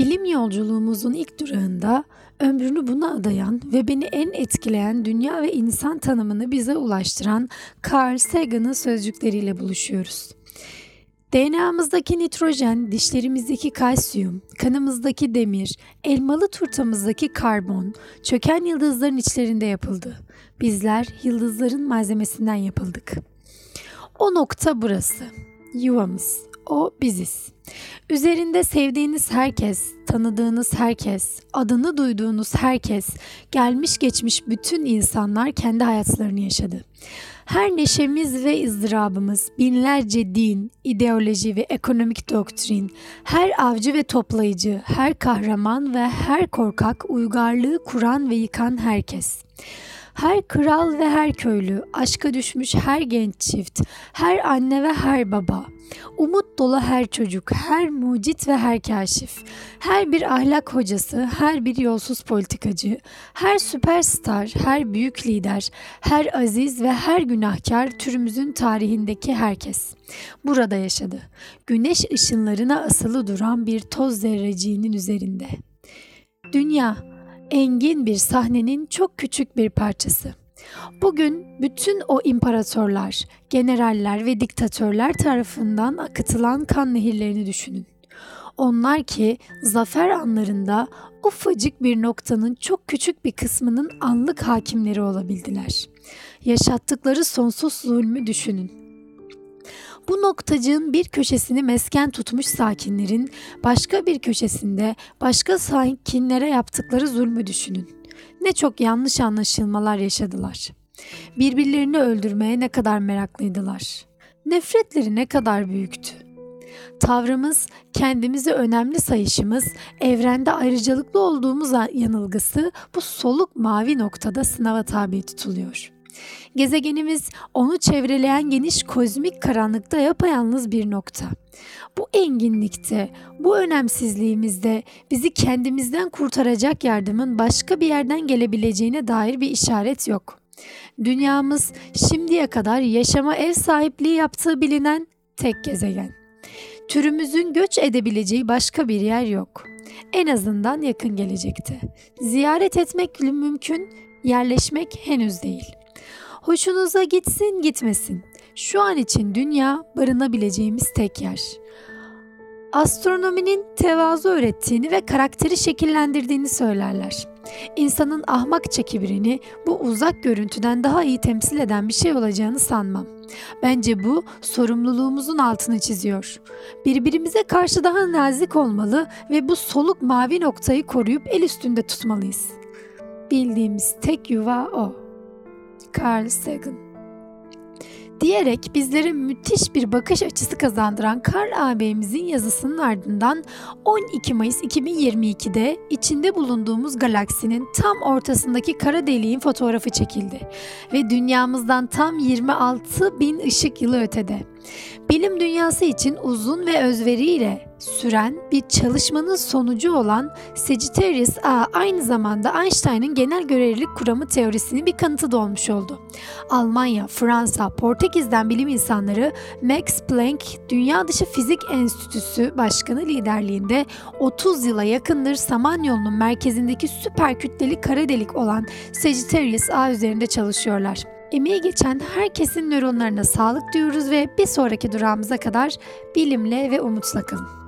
Bilim yolculuğumuzun ilk durağında ömrünü buna adayan ve beni en etkileyen dünya ve insan tanımını bize ulaştıran Carl Sagan'ın sözcükleriyle buluşuyoruz. DNA'mızdaki nitrojen, dişlerimizdeki kalsiyum, kanımızdaki demir, elmalı turtamızdaki karbon, çöken yıldızların içlerinde yapıldı. Bizler yıldızların malzemesinden yapıldık. O nokta burası. Yuvamız. O biziz. Üzerinde sevdiğiniz herkes, tanıdığınız herkes, adını duyduğunuz herkes, gelmiş geçmiş bütün insanlar kendi hayatlarını yaşadı. Her neşemiz ve ızdırabımız, binlerce din, ideoloji ve ekonomik doktrin, her avcı ve toplayıcı, her kahraman ve her korkak uygarlığı kuran ve yıkan herkes. Her kral ve her köylü, aşka düşmüş her genç çift, her anne ve her baba, umut dolu her çocuk, her mucit ve her kaşif, her bir ahlak hocası, her bir yolsuz politikacı, her süperstar, her büyük lider, her aziz ve her günahkar türümüzün tarihindeki herkes burada yaşadı. Güneş ışınlarına asılı duran bir toz zerreciğinin üzerinde. Dünya engin bir sahnenin çok küçük bir parçası. Bugün bütün o imparatorlar, generaller ve diktatörler tarafından akıtılan kan nehirlerini düşünün. Onlar ki zafer anlarında ufacık bir noktanın çok küçük bir kısmının anlık hakimleri olabildiler. Yaşattıkları sonsuz zulmü düşünün. Bu noktacığın bir köşesini mesken tutmuş sakinlerin başka bir köşesinde başka sakinlere yaptıkları zulmü düşünün. Ne çok yanlış anlaşılmalar yaşadılar. Birbirlerini öldürmeye ne kadar meraklıydılar. Nefretleri ne kadar büyüktü. Tavrımız, kendimizi önemli sayışımız, evrende ayrıcalıklı olduğumuz yanılgısı bu soluk mavi noktada sınava tabi tutuluyor.'' Gezegenimiz onu çevreleyen geniş kozmik karanlıkta yapayalnız bir nokta. Bu enginlikte, bu önemsizliğimizde bizi kendimizden kurtaracak yardımın başka bir yerden gelebileceğine dair bir işaret yok. Dünyamız şimdiye kadar yaşama ev sahipliği yaptığı bilinen tek gezegen. Türümüzün göç edebileceği başka bir yer yok. En azından yakın gelecekte. Ziyaret etmek mümkün, yerleşmek henüz değil. Hoşunuza gitsin gitmesin. Şu an için dünya barınabileceğimiz tek yer. Astronominin tevazu öğrettiğini ve karakteri şekillendirdiğini söylerler. İnsanın ahmakça kibrini bu uzak görüntüden daha iyi temsil eden bir şey olacağını sanmam. Bence bu sorumluluğumuzun altını çiziyor. Birbirimize karşı daha nazik olmalı ve bu soluk mavi noktayı koruyup el üstünde tutmalıyız. Bildiğimiz tek yuva o. Carl Sagan diyerek bizlere müthiş bir bakış açısı kazandıran Carl ağabeyimizin yazısının ardından 12 Mayıs 2022'de içinde bulunduğumuz galaksinin tam ortasındaki kara deliğin fotoğrafı çekildi ve dünyamızdan tam 26 bin ışık yılı ötede. Bilim dünyası için uzun ve özveriyle süren bir çalışmanın sonucu olan Sagittarius A aynı zamanda Einstein'ın genel görelilik kuramı teorisinin bir kanıtı da olmuş oldu. Almanya, Fransa, Portekiz'den bilim insanları Max Planck Dünya Dışı Fizik Enstitüsü Başkanı liderliğinde 30 yıla yakındır Samanyolu'nun merkezindeki süper kütleli kara delik olan Sagittarius A üzerinde çalışıyorlar. Emeği geçen herkesin nöronlarına sağlık diyoruz ve bir sonraki durağımıza kadar bilimle ve umutla kalın.